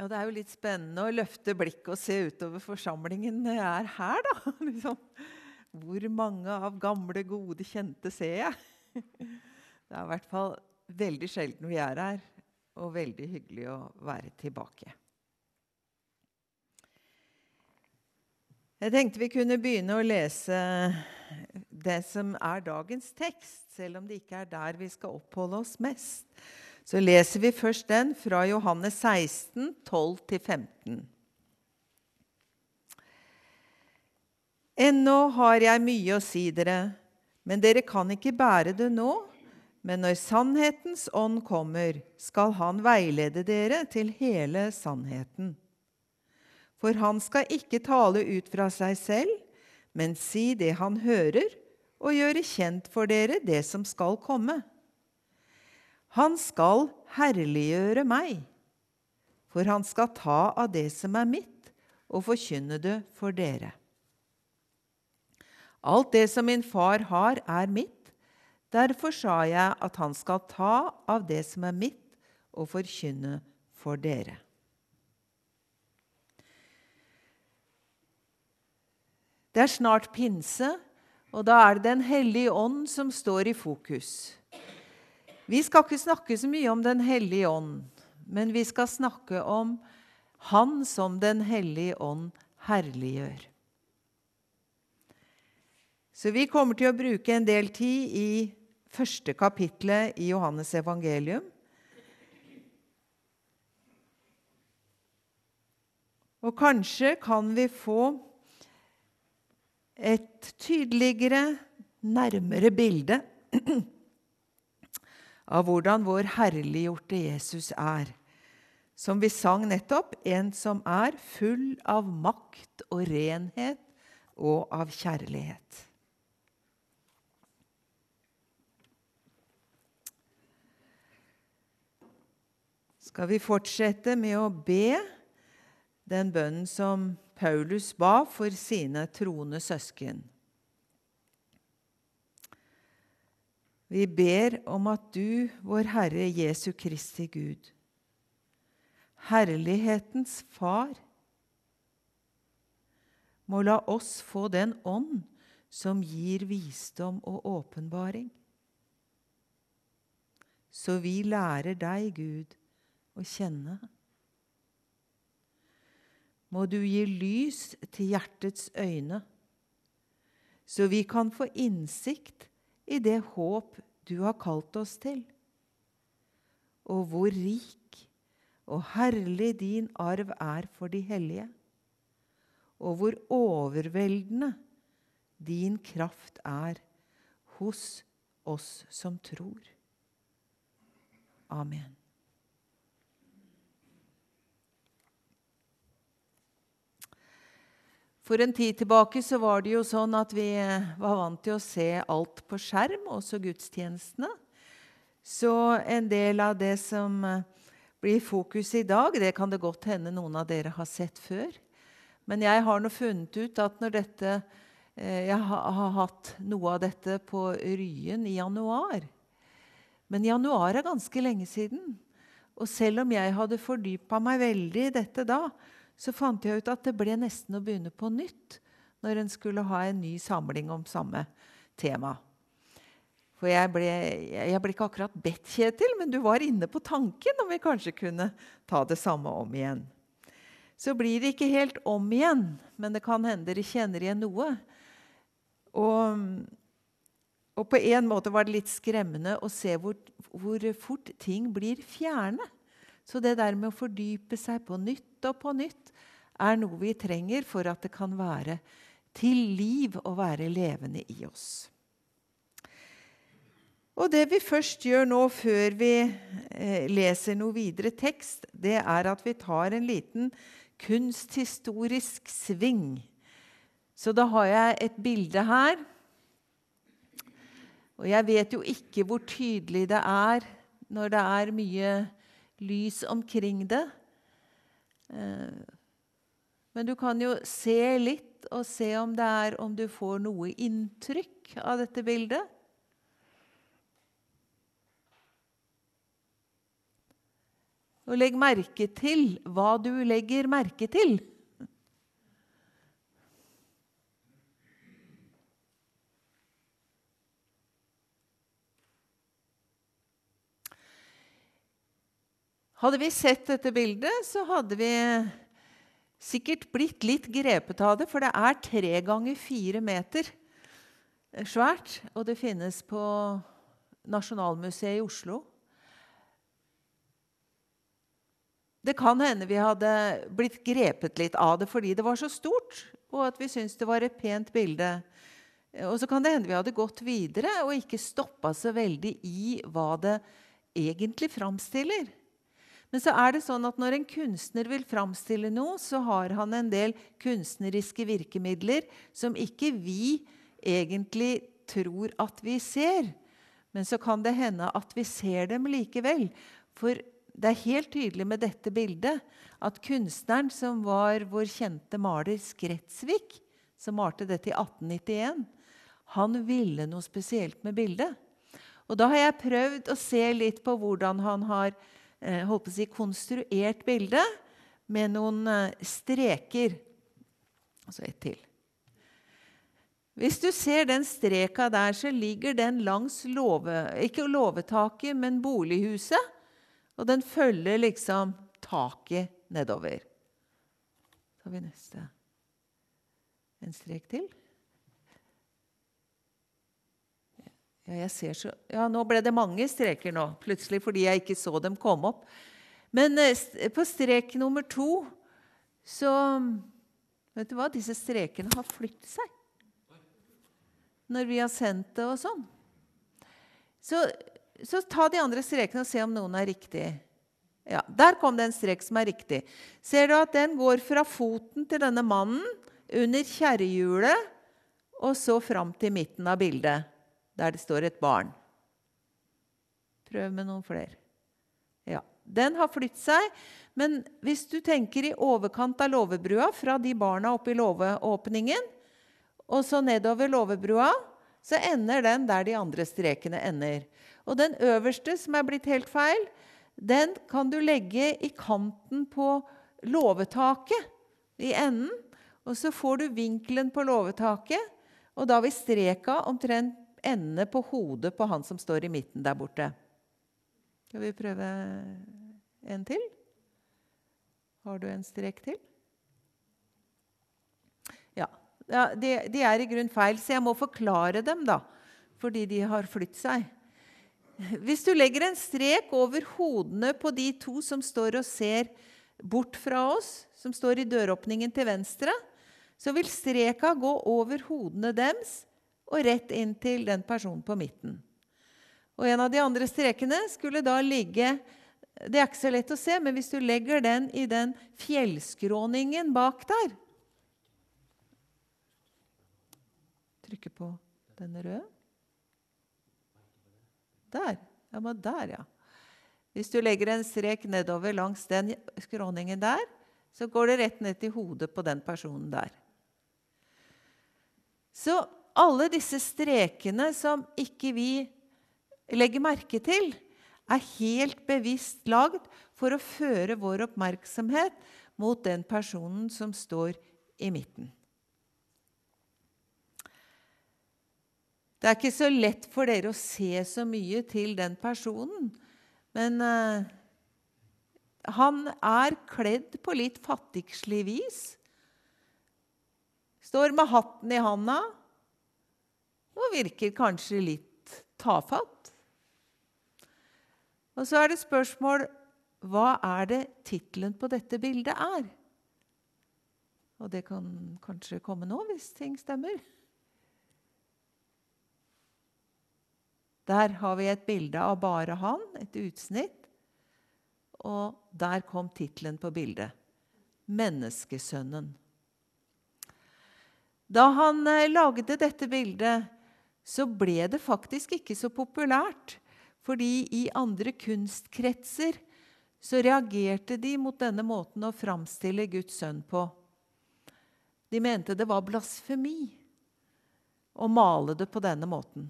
Ja, Det er jo litt spennende å løfte blikket og se utover forsamlingen er her, da. Liksom. Hvor mange av gamle, gode, kjente ser jeg? Det er i hvert fall veldig sjelden vi er her, og veldig hyggelig å være tilbake. Jeg tenkte vi kunne begynne å lese det som er dagens tekst, selv om det ikke er der vi skal oppholde oss mest. Så leser vi først den fra Johannes 16, 12-15. Ennå har jeg mye å si dere, men dere kan ikke bære det nå. Men når sannhetens ånd kommer, skal han veilede dere til hele sannheten. For han skal ikke tale ut fra seg selv, men si det han hører, og gjøre kjent for dere det som skal komme. Han skal herliggjøre meg, for han skal ta av det som er mitt, og forkynne det for dere. Alt det som min far har, er mitt. Derfor sa jeg at han skal ta av det som er mitt, og forkynne for dere. Det er snart pinse, og da er det Den hellige ånd som står i fokus. Vi skal ikke snakke så mye om Den hellige ånd, men vi skal snakke om Han som Den hellige ånd herliggjør. Så vi kommer til å bruke en del tid i første kapittelet i Johannes evangelium. Og kanskje kan vi få et tydeligere, nærmere bilde av hvordan vår herliggjorte Jesus er. Som vi sang nettopp, en som er full av makt og renhet og av kjærlighet. Skal vi fortsette med å be den bønnen som Paulus ba for sine troende søsken. Vi ber om at du, vår Herre Jesu Kristi Gud, herlighetens Far, må la oss få den ånd som gir visdom og åpenbaring. Så vi lærer deg, Gud, å kjenne må du gi lys til hjertets øyne, så vi kan få innsikt i det håp du har kalt oss til, og hvor rik og herlig din arv er for de hellige, og hvor overveldende din kraft er hos oss som tror. Amen. For en tid tilbake så var det jo sånn at vi eh, var vant til å se alt på skjerm, også gudstjenestene. Så en del av det som eh, blir fokus i dag, det kan det godt hende noen av dere har sett før. Men jeg har nå funnet ut at når dette eh, Jeg har hatt noe av dette på Ryen i januar. Men januar er ganske lenge siden. Og selv om jeg hadde fordypa meg veldig i dette da, så fant jeg ut at det ble nesten å begynne på nytt når en skulle ha en ny samling om samme tema. For jeg ble, jeg ble ikke akkurat bedt, Kjetil, men du var inne på tanken om vi kanskje kunne ta det samme om igjen. Så blir det ikke helt om igjen, men det kan hende dere kjenner igjen noe. Og, og på en måte var det litt skremmende å se hvor, hvor fort ting blir fjerne. Så det der med å fordype seg på nytt og på nytt er noe vi trenger for at det kan være til liv og være levende i oss. Og Det vi først gjør nå, før vi eh, leser noe videre tekst, det er at vi tar en liten kunsthistorisk sving. Så da har jeg et bilde her. Og jeg vet jo ikke hvor tydelig det er når det er mye lys omkring det. Eh, men du kan jo se litt og se om det er om du får noe inntrykk av dette bildet. Og legg merke til hva du legger merke til. Hadde vi sett dette bildet, så hadde vi sikkert blitt litt grepet av det, for det er tre ganger fire meter svært. Og det finnes på Nasjonalmuseet i Oslo. Det kan hende vi hadde blitt grepet litt av det fordi det var så stort, og at vi syntes det var et pent bilde. Og så kan det hende vi hadde gått videre og ikke stoppa så veldig i hva det egentlig framstiller. Men så er det sånn at når en kunstner vil framstille noe, så har han en del kunstneriske virkemidler som ikke vi egentlig tror at vi ser. Men så kan det hende at vi ser dem likevel. For det er helt tydelig med dette bildet at kunstneren som var vår kjente maler Skretsvik, som malte dette i 1891, han ville noe spesielt med bildet. Og da har jeg prøvd å se litt på hvordan han har holdt på å si, konstruert bilde med noen streker. Og så ett til. Hvis du ser den streka der, så ligger den langs låve, ikke låvetaket, men bolighuset. Og den følger liksom taket nedover. Så har vi neste. En strek til. Ja, så, ja, nå ble det mange streker nå, plutselig, fordi jeg ikke så dem komme opp. Men eh, på strek nummer to så Vet du hva? Disse strekene har flyttet seg når vi har sendt det og sånn. Så, så ta de andre strekene og se om noen er riktig. Ja, Der kom det en strek som er riktig. Ser du at den går fra foten til denne mannen under kjerrehjulet og så fram til midten av bildet der det står et barn. Prøv med noen flere. Ja, Den har flyttet seg. Men hvis du tenker i overkant av låvebrua, fra de barna oppe i låveåpningen, og så nedover låvebrua, så ender den der de andre strekene ender. Og den øverste, som er blitt helt feil, den kan du legge i kanten på låvetaket i enden. Og så får du vinkelen på låvetaket, og da vil streka omtrent endene på hodet på han som står i midten der borte. Skal vi prøve en til? Har du en strek til? Ja. ja de, de, er i grunn feil, så jeg må forklare dem, da. Fordi de har flyttet seg. Hvis du legger en strek over hodene på de to som står og ser bort fra oss, som står i døråpningen til venstre, så vil streka gå over hodene deres og rett inn til den personen på midten. Og En av de andre strekene skulle da ligge Det er ikke så lett å se, men hvis du legger den i den fjellskråningen bak der Trykker på den røde. Der. Ja, men der, ja. Hvis du legger en strek nedover langs den skråningen der, så går det rett ned til hodet på den personen der. Så alle disse strekene som ikke vi legger merke til, er helt bevisst lagd for å føre vår oppmerksomhet mot den personen som står i midten. Det er ikke så lett for dere å se så mye til den personen, men uh, han er kledd på litt fattigslig vis. Står med hatten i handa og virker kanskje litt tafatt. Og så er det spørsmål hva er det tittelen på dette bildet er? Og det kan kanskje komme nå, hvis ting stemmer. Der har vi et bilde av bare han, et utsnitt. Og der kom tittelen på bildet. 'Menneskesønnen'. Da han eh, lagde dette bildet, så ble det faktisk ikke så populært. Fordi i andre kunstkretser så reagerte de mot denne måten å framstille Guds sønn på. De mente det var blasfemi å male det på denne måten.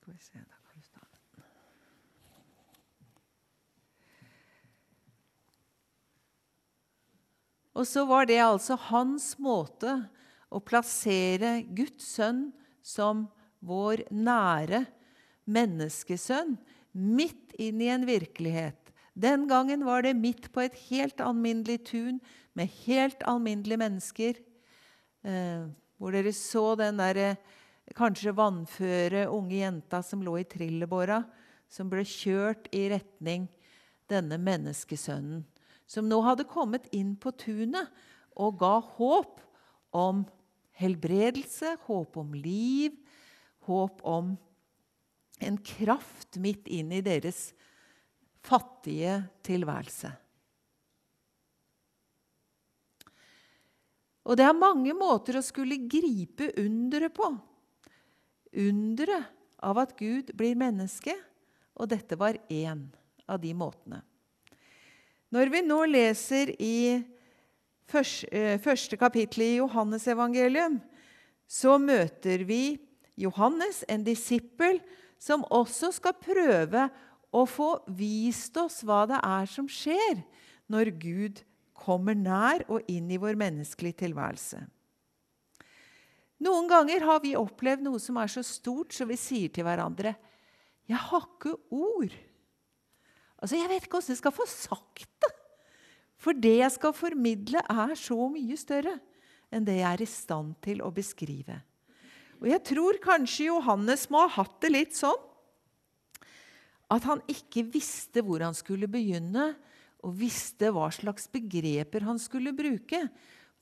Skal vi se, da kan vi starte. Og så var det altså hans måte å plassere Guds sønn som vår nære menneskesønn midt inn i en virkelighet. Den gangen var det midt på et helt alminnelig tun med helt alminnelige mennesker. Eh, hvor dere så den der eh, kanskje vannføre unge jenta som lå i trillebåra, som ble kjørt i retning denne menneskesønnen som nå hadde kommet inn på tunet og ga håp om helbredelse, håp om liv, håp om en kraft midt inn i deres fattige tilværelse. Og det er mange måter å skulle gripe underet på. Underet av at Gud blir menneske, og dette var én av de måtene. Når vi nå leser i eh, første kapittel i Johannesevangelium, så møter vi Johannes, en disippel, som også skal prøve å få vist oss hva det er som skjer når Gud kommer nær og inn i vår menneskelige tilværelse. Noen ganger har vi opplevd noe som er så stort, så vi sier til hverandre 'Jeg har ikke ord'. Altså, Jeg vet ikke hvordan jeg skal få sagt det. For det jeg skal formidle, er så mye større enn det jeg er i stand til å beskrive. Og jeg tror kanskje Johannes må ha hatt det litt sånn at han ikke visste hvor han skulle begynne, og visste hva slags begreper han skulle bruke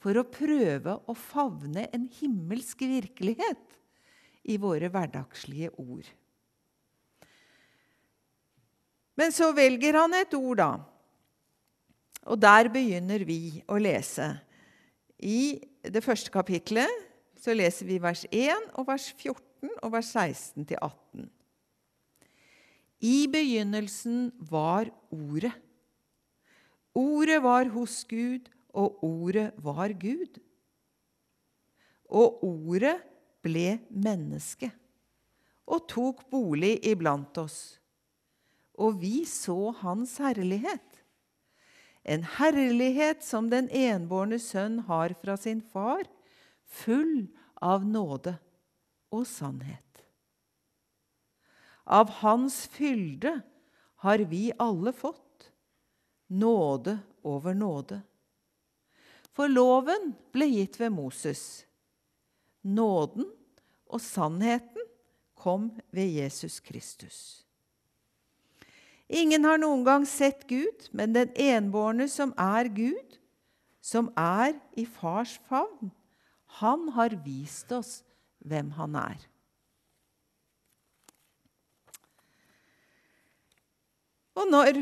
for å prøve å favne en himmelsk virkelighet i våre hverdagslige ord. Men så velger han et ord, da. Og der begynner vi å lese. I det første kapitlet så leser vi vers 1 og vers 14 og vers 16 til 18. I begynnelsen var Ordet. Ordet var hos Gud, og ordet var Gud. Og ordet ble menneske og tok bolig iblant oss og vi så hans herlighet. En herlighet som den enbårne sønn har fra sin far, full av nåde og sannhet. Av hans fylde har vi alle fått nåde over nåde. For loven ble gitt ved Moses. Nåden og sannheten kom ved Jesus Kristus. Ingen har noen gang sett Gud, men den enbårne som er Gud, som er i fars favn, han har vist oss hvem han er. Og når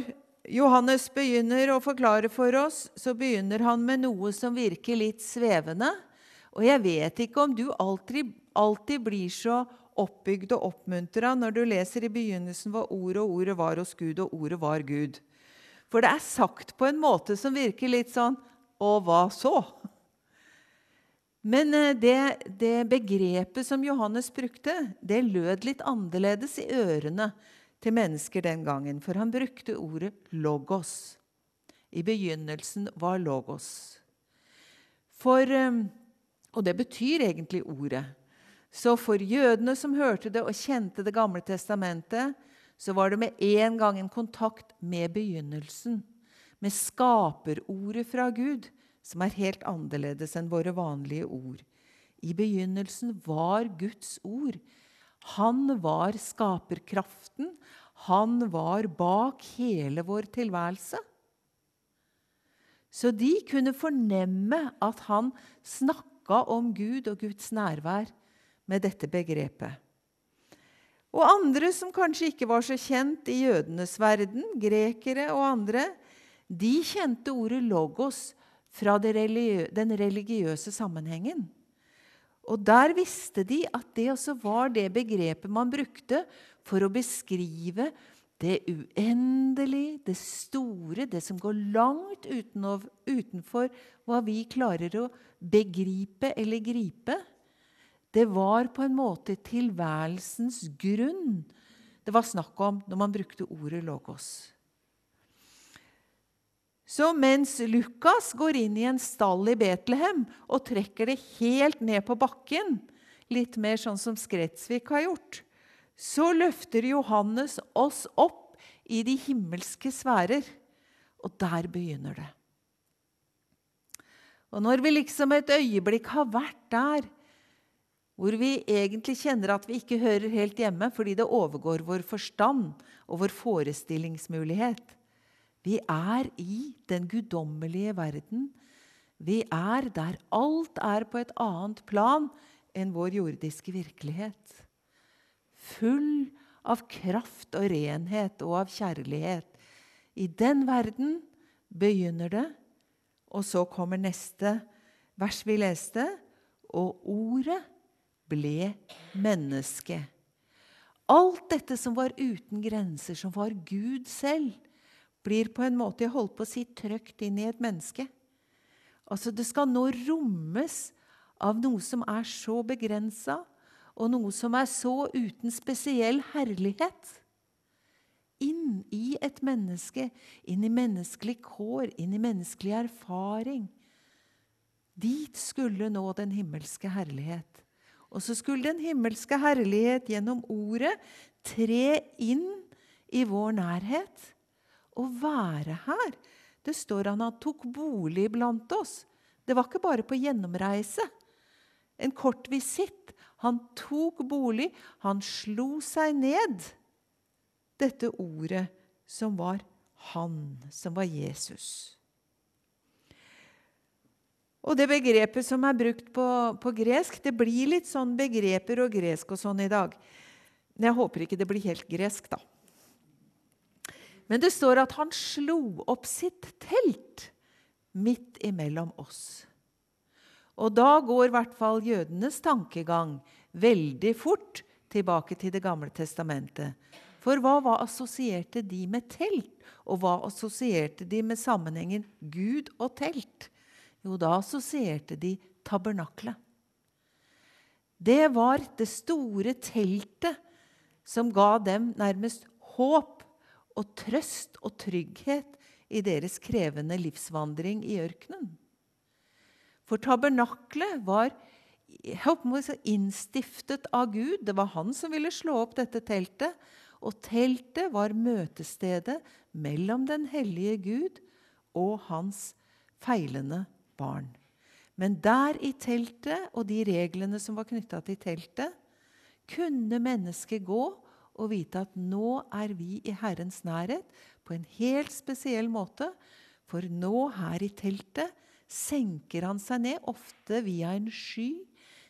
Johannes begynner å forklare for oss, så begynner han med noe som virker litt svevende. Og jeg vet ikke om du alltid, alltid blir så oppbygd og oppmuntra når du leser i begynnelsen hva ordet og ordet var hos Gud, og ordet var Gud. For det er sagt på en måte som virker litt sånn Og hva så? Men eh, det, det begrepet som Johannes brukte, det lød litt annerledes i ørene til mennesker den gangen. For han brukte ordet 'logos'. I begynnelsen var 'logos'. For, eh, og det betyr egentlig ordet. Så for jødene som hørte det og kjente Det gamle testamentet, så var det med en gang en kontakt med begynnelsen, med skaperordet fra Gud, som er helt annerledes enn våre vanlige ord. I begynnelsen var Guds ord. Han var skaperkraften. Han var bak hele vår tilværelse. Så de kunne fornemme at han snakka om Gud og Guds nærvær med dette begrepet. Og andre som kanskje ikke var så kjent i jødenes verden, grekere og andre, de kjente ordet 'logos' fra den religiøse sammenhengen. Og der visste de at det også var det begrepet man brukte for å beskrive det uendelige, det store, det som går langt utenfor hva vi klarer å begripe eller gripe. Det var på en måte tilværelsens grunn det var snakk om når man brukte ordet 'logos'. Så mens Lukas går inn i en stall i Betlehem og trekker det helt ned på bakken, litt mer sånn som Skretsvik har gjort, så løfter Johannes oss opp i de himmelske sfærer. Og der begynner det. Og når vi liksom et øyeblikk har vært der, hvor vi egentlig kjenner at vi ikke hører helt hjemme fordi det overgår vår forstand og vår forestillingsmulighet Vi er i den guddommelige verden. Vi er der alt er på et annet plan enn vår jordiske virkelighet. Full av kraft og renhet og av kjærlighet. I den verden begynner det, og så kommer neste vers vi leste. Og ordet ble menneske. Alt dette som var uten grenser, som var Gud selv, blir på en måte jeg holdt på å si, trøkt inn i et menneske. Altså, Det skal nå rommes av noe som er så begrensa, og noe som er så uten spesiell herlighet. Inn i et menneske, inn i menneskelig kår, inn i menneskelig erfaring. Dit skulle nå den himmelske herlighet. Og så skulle den himmelske herlighet gjennom ordet tre inn i vår nærhet og være her. Det står han han tok bolig blant oss. Det var ikke bare på gjennomreise. En kort visitt. Han tok bolig, han slo seg ned. Dette ordet som var han, som var Jesus. Og det begrepet som er brukt på, på, gresk Det blir litt sånn begreper og gresk og sånn i dag. Men Jeg håper ikke det blir helt gresk, da. Men det står at han slo opp sitt telt midt imellom oss. Og da går i hvert fall jødenes tankegang veldig fort tilbake til Det gamle testamentet. For hva var assosierte de med telt? Og hva assosierte de med sammenhengen Gud og telt? Jo, da assosierte de tabernaklet. Det var det store teltet som ga dem nærmest håp og trøst og trygghet i deres krevende livsvandring i ørkenen. For tabernaklet var innstiftet av Gud. Det var han som ville slå opp dette teltet. Og teltet var møtestedet mellom den hellige Gud og hans feilende barn. Men der i teltet og de reglene som var knytta til teltet, kunne mennesket gå og vite at nå er vi i Herrens nærhet på en helt spesiell måte. For nå her i teltet senker han seg ned, ofte via en sky.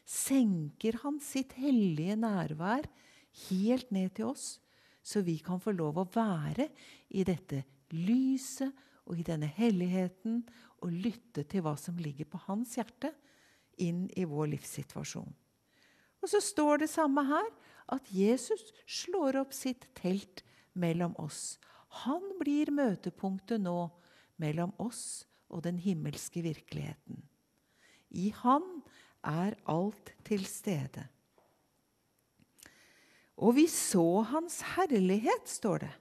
Senker han sitt hellige nærvær helt ned til oss, så vi kan få lov å være i dette lyset og i denne helligheten og lytte til hva som ligger på hans hjerte inn i vår livssituasjon. Og så står det samme her, at Jesus slår opp sitt telt mellom oss. Han blir møtepunktet nå mellom oss og den himmelske virkeligheten. I Han er alt til stede. Og vi så Hans herlighet, står det.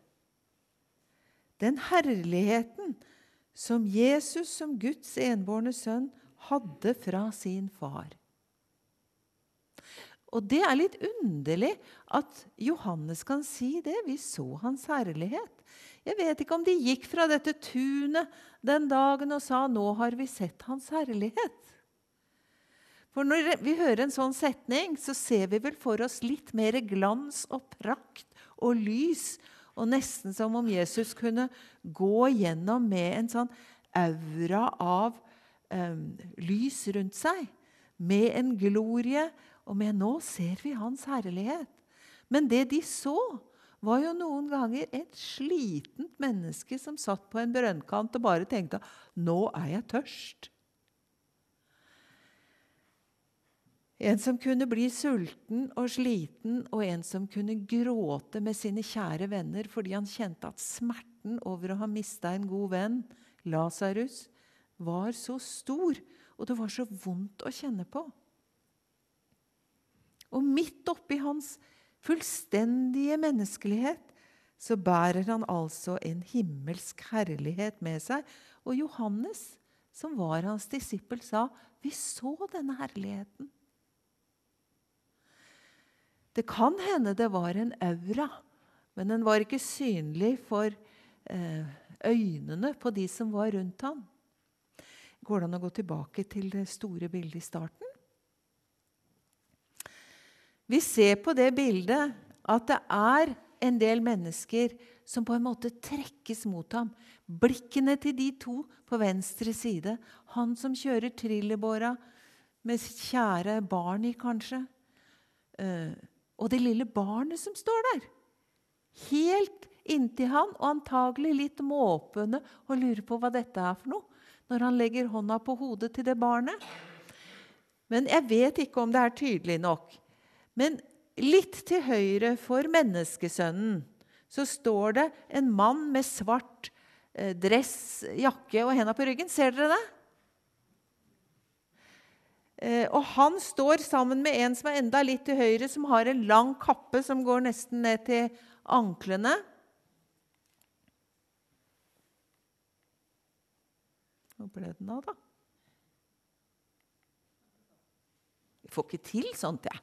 Den herligheten som Jesus som Guds enbårne sønn hadde fra sin far. Og det er litt underlig at Johannes kan si det. Vi så hans herlighet. Jeg vet ikke om de gikk fra dette tunet den dagen og sa 'Nå har vi sett hans herlighet'. For når vi hører en sånn setning, så ser vi vel for oss litt mer glans og prakt og lys og nesten som om Jesus kunne gå gjennom med en sånn aura av um, lys rundt seg. Med en glorie, og med 'nå ser vi Hans herlighet'. Men det de så, var jo noen ganger et slitent menneske som satt på en brønnkant og bare tenkte 'nå er jeg tørst'. En som kunne bli sulten og sliten, og en som kunne gråte med sine kjære venner fordi han kjente at smerten over å ha mista en god venn, Lasarus, var så stor, og det var så vondt å kjenne på. Og midt oppi hans fullstendige menneskelighet så bærer han altså en himmelsk herlighet med seg. Og Johannes, som var hans disippel, sa, 'Vi så denne herligheten'. Det kan hende det var en aura, men den var ikke synlig for eh, øynene på de som var rundt ham. Går det an å gå tilbake til det store bildet i starten? Vi ser på det bildet at det er en del mennesker som på en måte trekkes mot ham. Blikkene til de to på venstre side. Han som kjører trillebåra med kjære barn i, kanskje. Og det lille barnet som står der. Helt inntil han, og antagelig litt måpende og lurer på hva dette er for noe, når han legger hånda på hodet til det barnet. Men jeg vet ikke om det er tydelig nok. Men litt til høyre for menneskesønnen så står det en mann med svart eh, dress, jakke og henda på ryggen. Ser dere det? Eh, og han står sammen med en som er enda litt til høyre, som har en lang kappe som går nesten ned til anklene. Hvor ble den av, da? Jeg får ikke til sånt, jeg.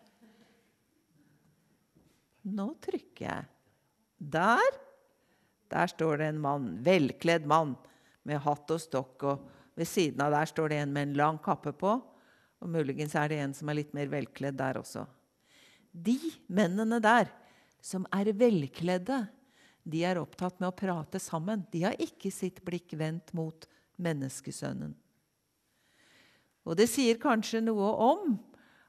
Nå trykker jeg. Der. Der står det en mann, velkledd mann med hatt og stokk. Og ved siden av der står det en med en lang kappe på. Og muligens er det en som er litt mer velkledd der også. De mennene der som er velkledde, de er opptatt med å prate sammen. De har ikke sitt blikk vendt mot menneskesønnen. Og det sier kanskje noe om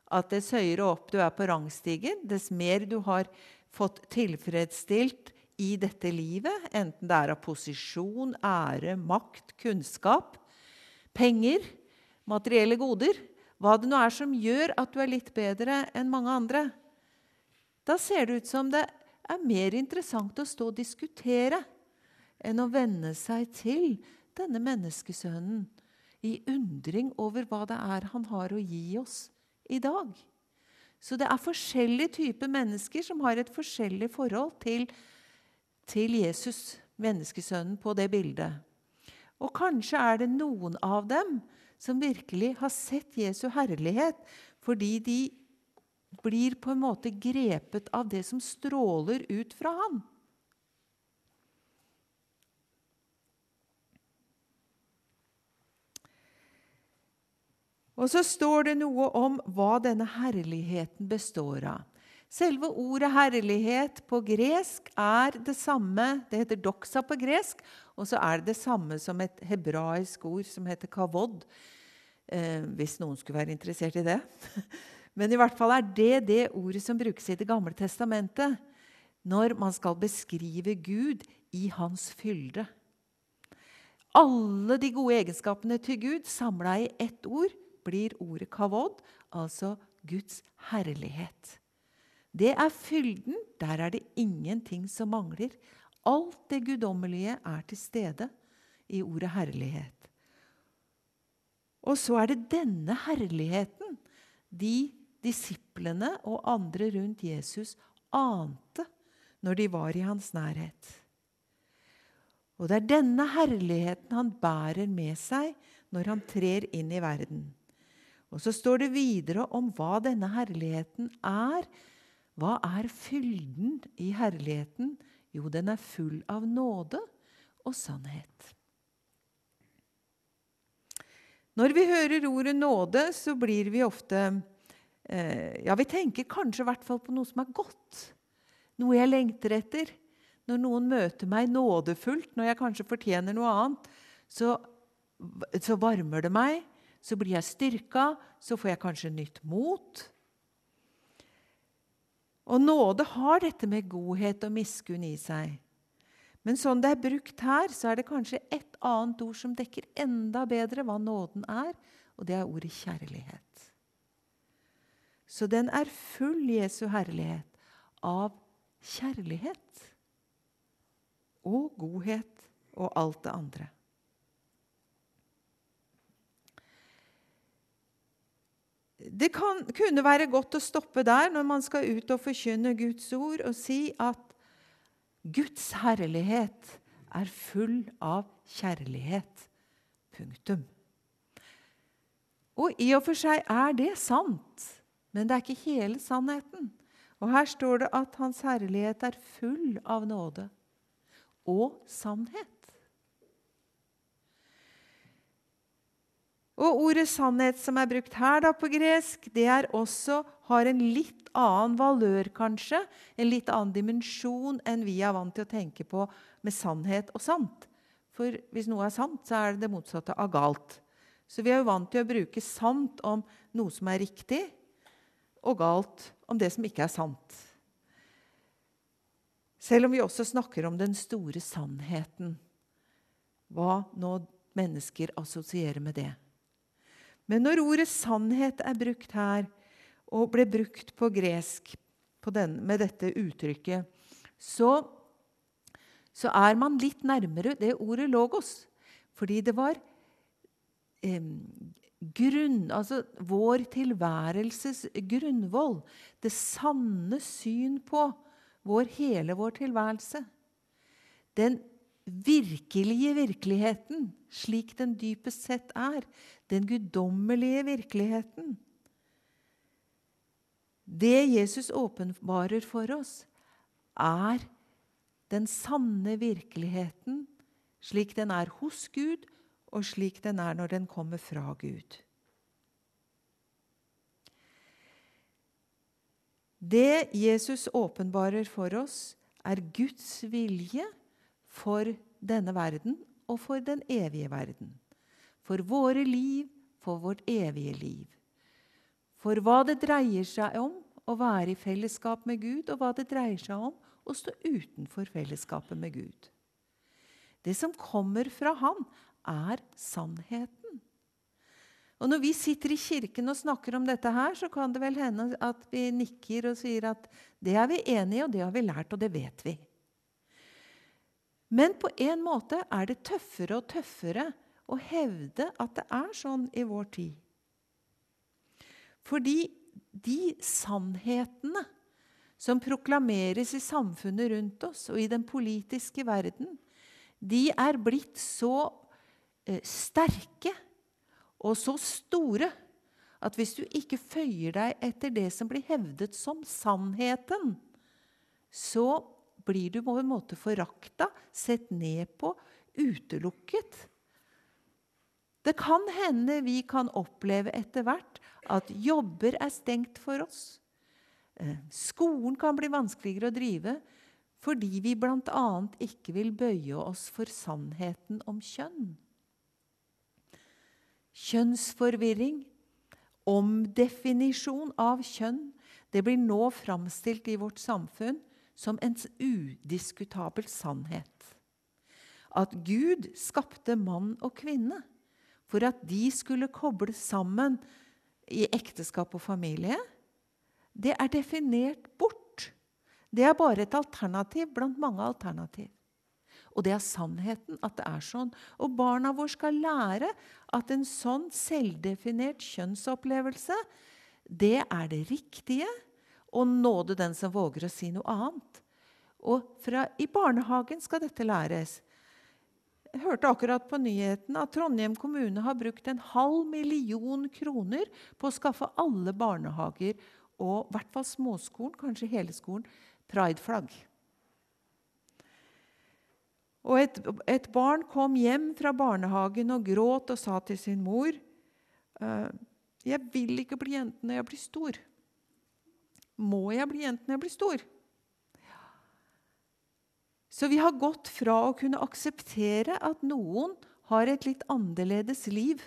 at dess høyere opp du er på rangstigen, dess mer du har fått tilfredsstilt i dette livet, enten det er av posisjon, ære, makt, kunnskap, penger, materielle goder, hva det nå er som gjør at du er litt bedre enn mange andre, da ser det ut som det er mer interessant å stå og diskutere enn å venne seg til denne menneskesønnen i undring over hva det er han har å gi oss i dag. Så det er forskjellige typer mennesker som har et forskjellig forhold til, til Jesus, menneskesønnen, på det bildet. Og kanskje er det noen av dem som virkelig har sett Jesu herlighet, fordi de blir på en måte grepet av det som stråler ut fra ham. Og så står det noe om hva denne herligheten består av. Selve ordet 'herlighet' på gresk er det samme Det heter 'doxa' på gresk, og så er det det samme som et hebraisk ord som heter 'kavod'. Eh, hvis noen skulle være interessert i det. Men i hvert fall er det det ordet som brukes i Det gamle testamentet når man skal beskrive Gud i hans fylde. Alle de gode egenskapene til Gud samla i ett ord blir ordet kavod, altså Guds herlighet. Det er fylden. Der er det ingenting som mangler. Alt det guddommelige er til stede i ordet herlighet. Og så er det denne herligheten de disiplene og andre rundt Jesus ante når de var i hans nærhet. Og det er denne herligheten han bærer med seg når han trer inn i verden. Og så står det videre om hva denne herligheten er. Hva er fylden i herligheten? Jo, den er full av nåde og sannhet. Når vi hører ordet nåde, så blir vi ofte eh, Ja, vi tenker kanskje i hvert fall på noe som er godt. Noe jeg lengter etter. Når noen møter meg nådefullt, når jeg kanskje fortjener noe annet, så, så varmer det meg så blir jeg styrka, så får jeg kanskje nytt mot. Og nåde har dette med godhet og miskunn i seg. Men sånn det er brukt her, så er det kanskje et annet ord som dekker enda bedre hva nåden er, og det er ordet kjærlighet. Så den er full, Jesu herlighet, av kjærlighet og godhet og alt det andre. Det kan, kunne være godt å stoppe der når man skal ut og forkynne Guds ord, og si at Guds herlighet er full av kjærlighet Punktum. Og i og for seg er det sant, men det er ikke hele sannheten. Og her står det at Hans herlighet er full av nåde og sannhet. Og ordet 'sannhet' som er brukt her da på gresk, det er også, har en litt annen valør, kanskje. En litt annen dimensjon enn vi er vant til å tenke på med sannhet og sant. For hvis noe er sant, så er det det motsatte av galt. Så vi er jo vant til å bruke sant om noe som er riktig, og galt om det som ikke er sant. Selv om vi også snakker om den store sannheten. Hva nå mennesker assosierer med det. Men når ordet 'sannhet' er brukt her, og ble brukt på gresk på den, med dette uttrykket, så, så, er man litt nærmere det ordet 'logos'. Fordi det var eh, grunn, altså vår tilværelses grunnvoll. Det sanne syn på vår, hele vår tilværelse. Den virkelige virkeligheten, slik den dypest sett er. Den guddommelige virkeligheten. Det Jesus åpenbarer for oss, er den sanne virkeligheten slik den er hos Gud, og slik den er når den kommer fra Gud. Det Jesus åpenbarer for oss, er Guds vilje for denne verden og for den evige verden. For våre liv, for vårt evige liv. For hva det dreier seg om å være i fellesskap med Gud, og hva det dreier seg om å stå utenfor fellesskapet med Gud. Det som kommer fra Han, er sannheten. Og Når vi sitter i kirken og snakker om dette, her, så kan det vel hende at vi nikker og sier at det er vi enige i, og det har vi lært, og det vet vi. Men på en måte er det tøffere og tøffere å hevde at det er sånn i vår tid. Fordi de sannhetene som proklameres i samfunnet rundt oss og i den politiske verden, de er blitt så eh, sterke og så store at hvis du ikke føyer deg etter det som blir hevdet som sannheten, så blir du på en måte forakta, sett ned på, utelukket. Det kan hende vi kan oppleve etter hvert at jobber er stengt for oss. Eh, skolen kan bli vanskeligere å drive fordi vi bl.a. ikke vil bøye oss for sannheten om kjønn. Kjønnsforvirring, omdefinisjon av kjønn, det blir nå framstilt i vårt samfunn som en udiskutabel sannhet. At Gud skapte mann og kvinne for at de skulle kobles sammen i ekteskap og familie, det er definert bort. Det er bare et alternativ blant mange alternativ. Og det er sannheten at det er sånn. Og barna våre skal lære at en sånn selvdefinert kjønnsopplevelse, det er det riktige og nåde den som våger å si noe annet. Og fra, I barnehagen skal dette læres. Jeg hørte akkurat på nyheten at Trondheim kommune har brukt en halv million kroner på å skaffe alle barnehager og i hvert fall småskolen, kanskje hele skolen, prideflagg. Og et, et, barn kom hjem fra barnehagen og gråt og sa til sin mor «Eh, 'Jeg vil ikke bli jente når jeg blir stor.' Må jeg bli jente når jeg blir stor? Så vi har gått fra å kunne akseptere at noen har et litt annerledes liv,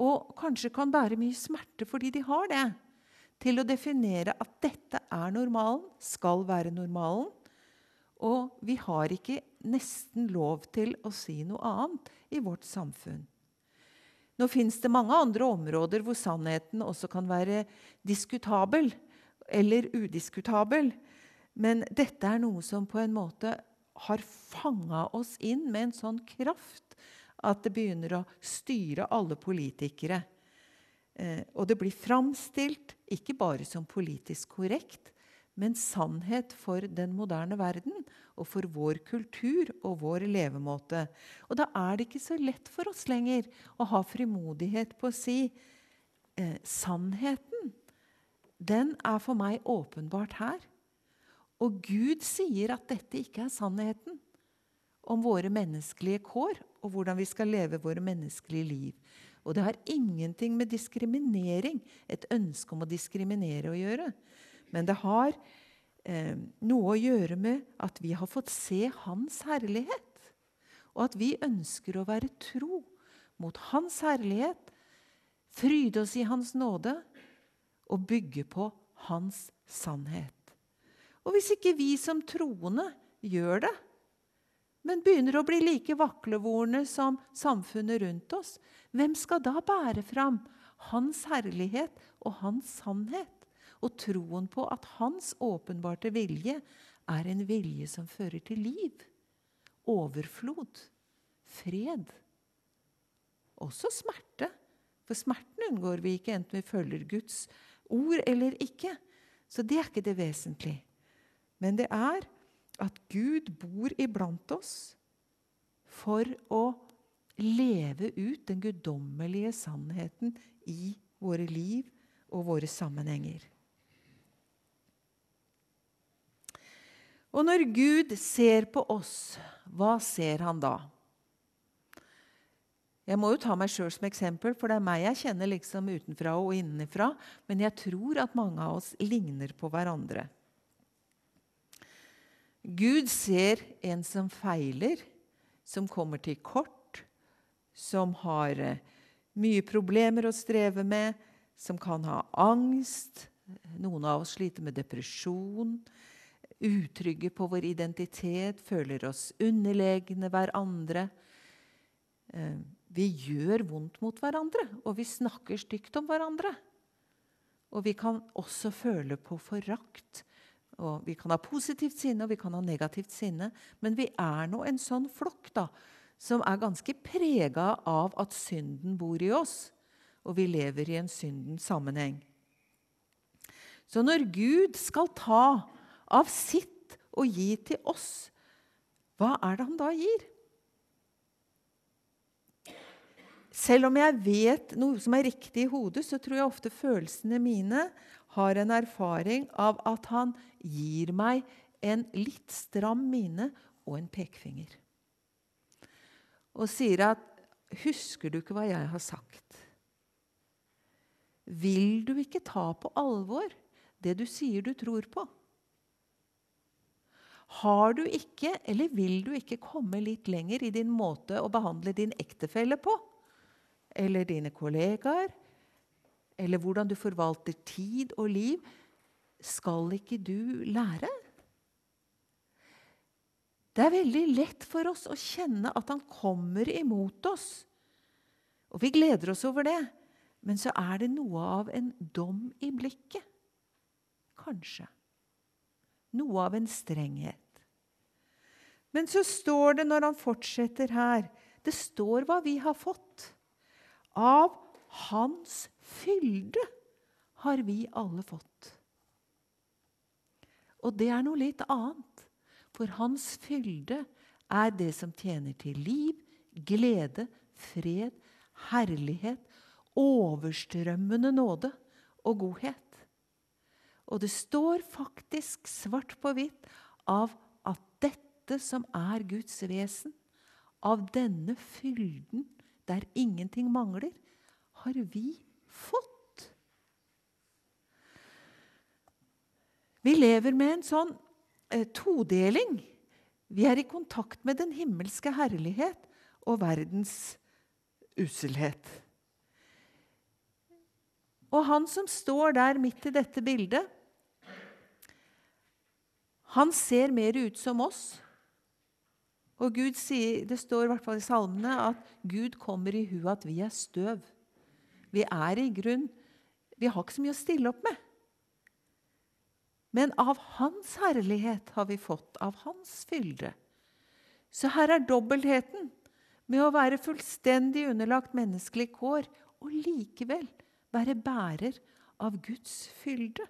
og kanskje kan bære mye smerte fordi de har det, til å definere at dette er normalen, skal være normalen. Og vi har ikke nesten lov til å si noe annet i vårt samfunn. Nå fins det mange andre områder hvor sannheten også kan være diskutabel eller udiskutabel. Men dette er noe som på en måte har fanga oss inn med en sånn kraft at det begynner å styre alle politikere. Eh, og det blir framstilt ikke bare som politisk korrekt, men sannhet for den moderne verden. og for vår kultur og vår levemåte. Og da er det ikke så lett for oss lenger å ha frimodighet på å si eh, sannheten. Den er for meg åpenbart her. Og Gud sier at dette ikke er sannheten om våre menneskelige kår og hvordan vi skal leve våre menneskelige liv. Og det har ingenting med diskriminering, et ønske om å diskriminere, å gjøre. Men det har eh, noe å gjøre med at vi har fått se Hans herlighet. Og at vi ønsker å være tro mot Hans herlighet, fryde oss i Hans nåde og bygge på Hans sannhet. Og hvis ikke vi som troende gjør det, men begynner å bli like vaklevorne som samfunnet rundt oss, hvem skal da bære fram Hans herlighet og Hans sannhet? Og troen på at Hans åpenbarte vilje er en vilje som fører til liv, overflod, fred. Også smerte. For smerten unngår vi ikke, enten vi følger Guds ord eller ikke. Så det er ikke det vesentlige. Men det er at Gud bor iblant oss for å leve ut den guddommelige sannheten i våre liv og våre sammenhenger. Og når Gud ser på oss, hva ser han da? Jeg må jo ta meg sjøl som eksempel, for det er meg jeg kjenner liksom utenfra og innenfra. Men jeg tror at mange av oss ligner på hverandre. Gud ser en som feiler, som kommer til kort, som har eh, mye problemer å streve med, som kan ha angst. Noen av oss sliter med depresjon. Utrygge på vår identitet, føler oss underlegne hverandre. Vi gjør vondt mot hverandre, og vi snakker stygt om hverandre. Og vi kan også føle på forakt og vi kan ha positivt sinne, og vi kan ha negativt sinne. Men vi er nå en sånn flokk da, som er ganske prega av at synden bor i oss. Og vi lever i en syndens sammenheng. Så når Gud skal ta av sitt og gi til oss, hva er det han da gir? Selv om jeg vet noe som er riktig i hodet, så tror jeg ofte følelsene mine har en erfaring av at han gir meg en litt stram mine og en pekefinger. Og sier at 'Husker du ikke hva jeg har sagt?' Vil du ikke ta på alvor det du sier du tror på? Har du ikke, eller vil du ikke komme litt lenger i din måte å behandle din ektefelle på? Eller dine kollegaer? eller hvordan du forvalter tid og liv, skal ikke du lære? Det er veldig lett for oss å kjenne at han kommer imot oss. Og vi gleder oss over det. Men så er det noe av en dom i blikket. Kanskje. Noe av en strenghet. Men så står det når han fortsetter her Det står hva vi har fått. Av hans fylde har vi alle fått. Og det er noe litt annet. For hans fylde er det som tjener til liv, glede, fred, herlighet, overstrømmende nåde og godhet. Og det står faktisk svart på hvitt av at dette som er Guds vesen, av denne fylden der ingenting mangler, har vi fått. Vi lever med en sånn eh, todeling. Vi er i kontakt med den himmelske herlighet og verdens uselhet. Og han som står der midt i dette bildet, han ser mer ut som oss. Og Gud sier, Det står i hvert fall i salmene at Gud kommer i huet at vi er støv. Vi er i grunn Vi har ikke så mye å stille opp med. Men av Hans herlighet har vi fått, av Hans fylde. Så her er dobbeltheten med å være fullstendig underlagt menneskelig kår og likevel være bærer av Guds fylde.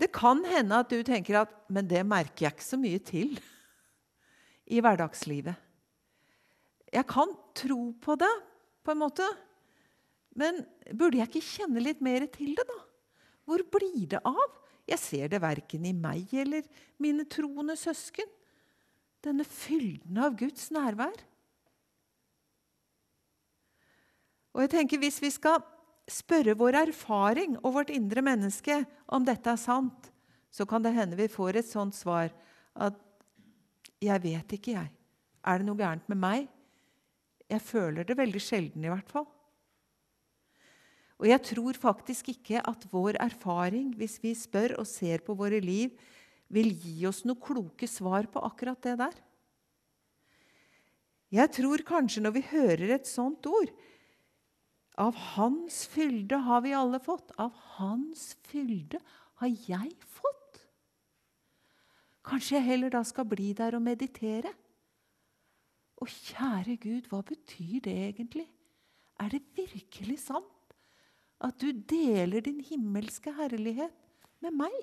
Det kan hende at du tenker at men det merker jeg ikke så mye til i hverdagslivet. Jeg kan tro på det, på en måte. Men burde jeg ikke kjenne litt mer til det, da? Hvor blir det av? Jeg ser det verken i meg eller mine troende søsken. Denne fylden av Guds nærvær. Og jeg tenker Hvis vi skal spørre vår erfaring og vårt indre menneske om dette er sant, så kan det hende vi får et sånt svar at 'Jeg vet ikke, jeg. Er det noe gærent med meg?' Jeg føler det veldig sjelden, i hvert fall. Og jeg tror faktisk ikke at vår erfaring, hvis vi spør og ser på våre liv, vil gi oss noen kloke svar på akkurat det der. Jeg tror kanskje når vi hører et sånt ord Av Hans fylde har vi alle fått. Av Hans fylde har jeg fått. Kanskje jeg heller da skal bli der og meditere. Og kjære Gud, hva betyr det egentlig? Er det virkelig sant at du deler din himmelske herlighet med meg?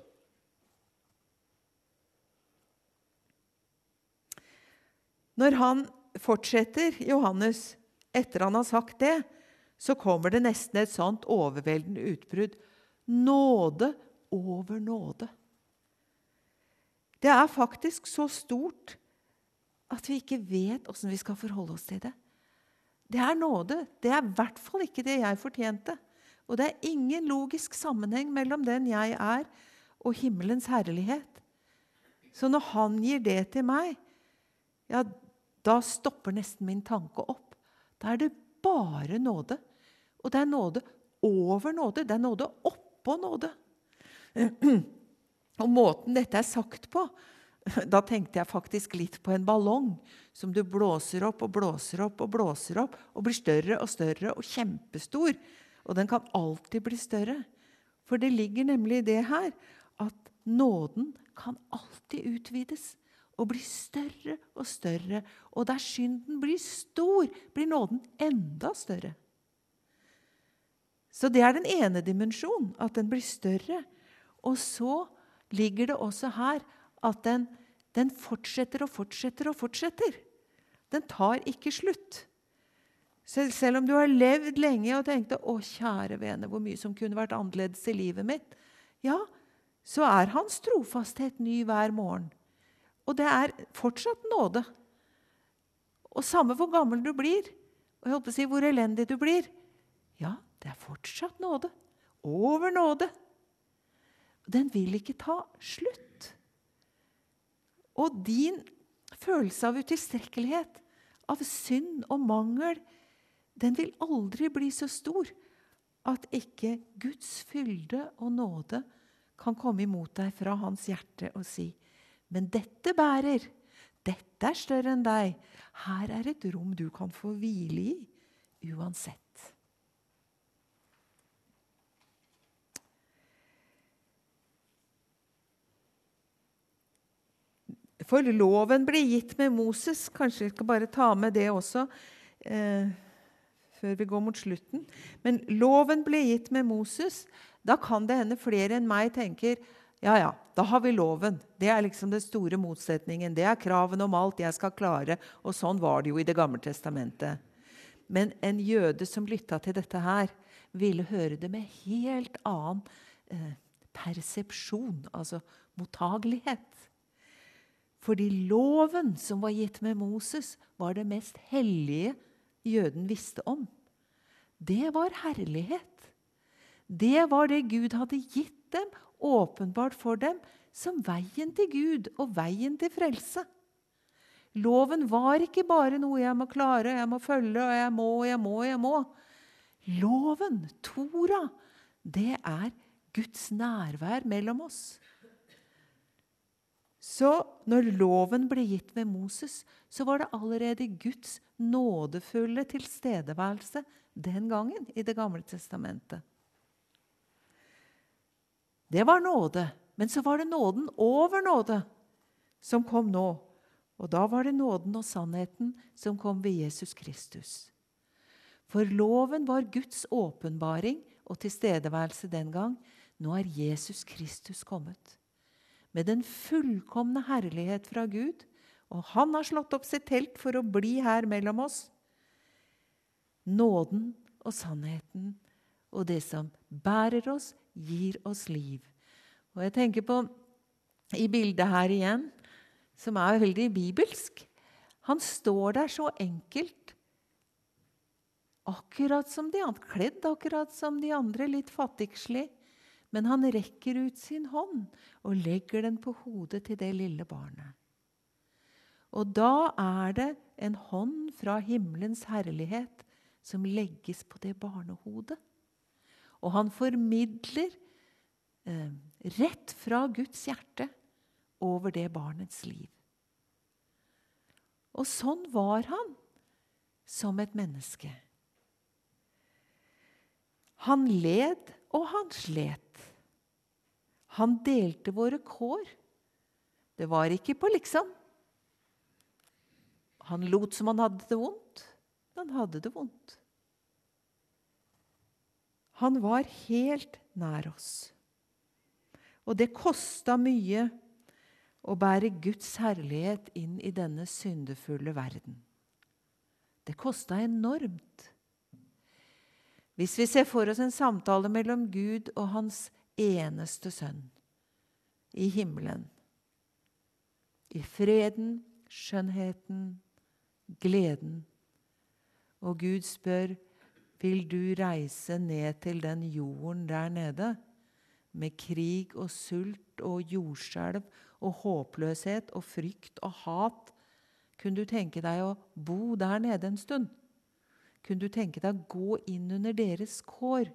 Når han fortsetter, Johannes, etter han har sagt det, så kommer det nesten et sånt overveldende utbrudd. Nåde over nåde. Det er faktisk så stort at vi ikke vet åssen vi skal forholde oss til det. Det er nåde. Det er i hvert fall ikke det jeg fortjente. Og det er ingen logisk sammenheng mellom den jeg er, og himmelens herlighet. Så når han gir det til meg, ja, da stopper nesten min tanke opp. Da er det bare nåde. Og det er nåde over nåde. Det er nåde oppå nåde. Og måten dette er sagt på, da tenkte jeg faktisk litt på en ballong som du blåser opp og blåser opp og blåser opp, og blir større og større og kjempestor. Og den kan alltid bli større. For det ligger nemlig i det her at nåden kan alltid utvides og bli større og større. Og der synden blir stor, blir nåden enda større. Så det er den ene dimensjonen, at den blir større. Og så ligger det også her at den, den fortsetter og fortsetter og fortsetter. Den tar ikke slutt. Selv, selv om du har levd lenge og tenkte 'Å, kjære vene, hvor mye som kunne vært annerledes i livet mitt', ja, så er hans trofasthet ny hver morgen. Og det er fortsatt nåde. Og samme hvor gammel du blir, og jeg håper å si hvor elendig du blir, ja, det er fortsatt nåde. Over nåde. Den vil ikke ta slutt. Og din følelse av utilstrekkelighet, av synd og mangel, den vil aldri bli så stor at ikke Guds fylde og nåde kan komme imot deg fra hans hjerte og si Men dette bærer. Dette er større enn deg. Her er et rom du kan få hvile i uansett. For loven ble gitt med Moses. Kanskje vi skal bare ta med det også eh, før vi går mot slutten. Men loven ble gitt med Moses. Da kan det hende flere enn meg tenker ja, ja, da har vi loven. Det er liksom den store motsetningen. Det er kravene om alt jeg skal klare. Og sånn var det jo i Det gamle testamentet. Men en jøde som lytta til dette her, ville høre det med helt annen eh, persepsjon, altså mottagelighet. Fordi loven som var gitt med Moses, var det mest hellige jøden visste om. Det var herlighet. Det var det Gud hadde gitt dem, åpenbart for dem, som veien til Gud og veien til frelse. Loven var ikke bare noe jeg må klare, jeg må følge, og jeg må, jeg må, jeg må. Loven, Tora, det er Guds nærvær mellom oss. Så når loven ble gitt ved Moses, så var det allerede Guds nådefulle tilstedeværelse den gangen i Det gamle testamentet. Det var nåde. Men så var det nåden over nåde som kom nå. Og da var det nåden og sannheten som kom ved Jesus Kristus. For loven var Guds åpenbaring og tilstedeværelse den gang. Nå er Jesus Kristus kommet. Med den fullkomne herlighet fra Gud. Og han har slått opp sitt telt for å bli her mellom oss. Nåden og sannheten og det som bærer oss, gir oss liv. Og jeg tenker på i bildet her igjen, som er veldig bibelsk. Han står der så enkelt, akkurat som de andre, kledd akkurat som de andre, litt fattigslig. Men han rekker ut sin hånd og legger den på hodet til det lille barnet. Og da er det en hånd fra himmelens herlighet som legges på det barnehodet. Og han formidler eh, rett fra Guds hjerte over det barnets liv. Og sånn var han som et menneske. Han led, og han slet. Han delte våre kår. Det var ikke på liksom. Han lot som han hadde det vondt. Han hadde det vondt. Han var helt nær oss. Og det kosta mye å bære Guds herlighet inn i denne syndefulle verden. Det kosta enormt. Hvis vi ser for oss en samtale mellom Gud og hans eneste sønn i himmelen, i freden, skjønnheten, gleden, og Gud spør vil du reise ned til den jorden der nede, med krig og sult og jordskjelv og håpløshet og frykt og hat? Kunne du tenke deg å bo der nede en stund? Kunne du tenke deg å gå inn under deres kår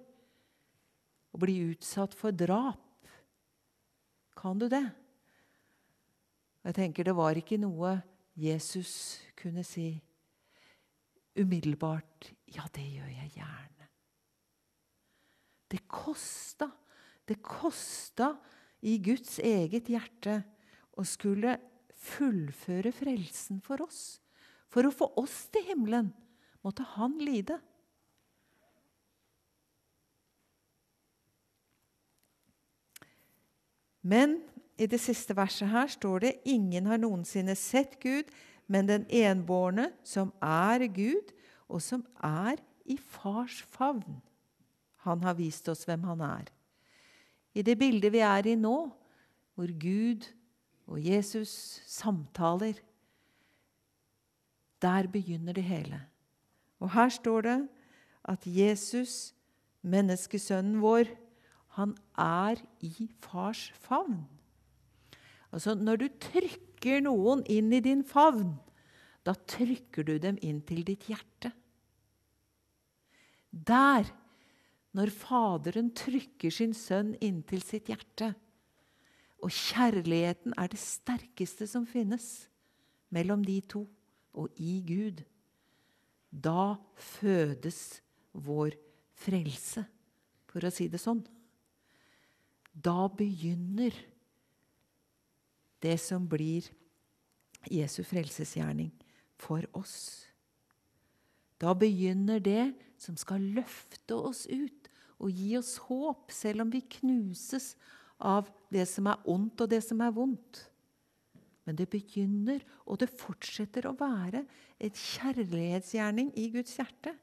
og bli utsatt for drap? Kan du det? Jeg tenker det var ikke noe Jesus kunne si umiddelbart ja, det gjør jeg gjerne. Det kosta. Det kosta i Guds eget hjerte å skulle fullføre frelsen for oss. For å få oss til himmelen måtte han lide. Men i det siste verset her står det ingen har noensinne sett Gud, men den enbårne, som er Gud, og som er i fars favn. Han har vist oss hvem han er. I det bildet vi er i nå, hvor Gud og Jesus samtaler, der begynner det hele. Og her står det at Jesus, menneskesønnen vår, han er i fars favn. Altså, når du trykker noen inn i din favn, da trykker du dem inn til ditt hjerte. Der, når Faderen trykker sin sønn inntil sitt hjerte, og kjærligheten er det sterkeste som finnes mellom de to og i Gud, da fødes vår frelse, for å si det sånn. Da begynner det som blir Jesu frelsesgjerning for oss. Da begynner det som skal løfte oss ut og gi oss håp, selv om vi knuses av det som er ondt, og det som er vondt. Men det begynner, og det fortsetter å være, et kjærlighetsgjerning i Guds hjerte.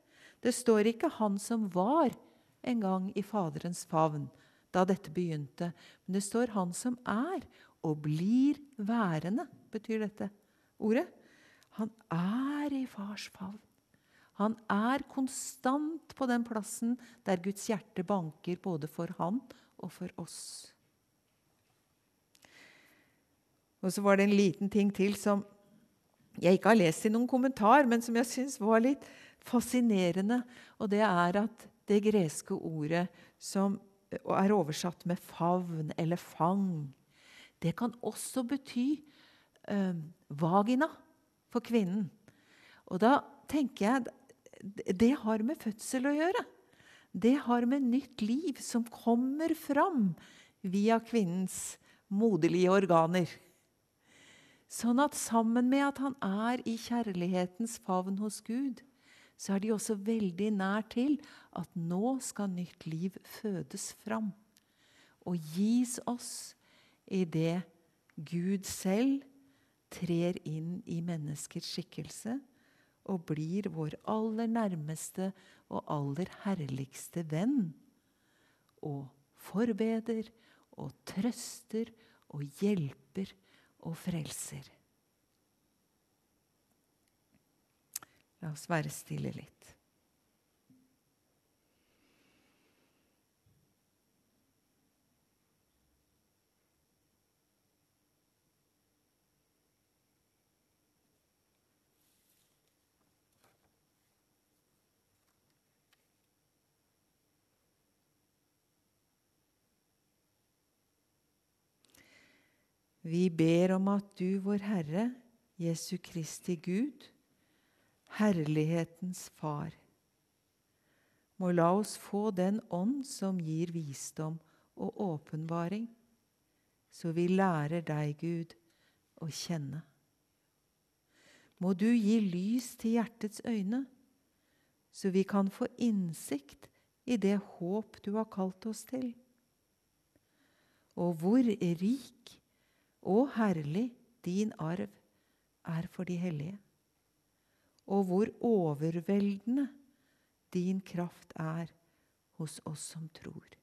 Det står ikke 'han som var' en gang i Faderens favn da dette begynte, men det står 'han som er' og blir værende, betyr dette ordet. Han er i fars favn. Han er konstant på den plassen der Guds hjerte banker både for han og for oss. Og så var det en liten ting til som jeg ikke har lest i noen kommentar, men som jeg syns var litt fascinerende. Og det er at det greske ordet som er oversatt med favn eller fang, det kan også bety eh, vagina for kvinnen. Og da tenker jeg det har med fødsel å gjøre. Det har med nytt liv som kommer fram via kvinnens moderlige organer. Sånn at sammen med at han er i kjærlighetens favn hos Gud, så er de også veldig nær til at nå skal nytt liv fødes fram. og gis oss i det Gud selv trer inn i menneskers skikkelse og blir vår aller nærmeste og aller herligste venn. Og forbeder og trøster og hjelper og frelser. La oss være stille litt. Vi ber om at du, vår Herre, Jesu Kristi Gud, herlighetens Far, må la oss få den ånd som gir visdom og åpenbaring, så vi lærer deg, Gud, å kjenne. Må du gi lys til hjertets øyne, så vi kan få innsikt i det håp du har kalt oss til. Og hvor rik og herlig din arv er for de hellige, og hvor overveldende din kraft er hos oss som tror.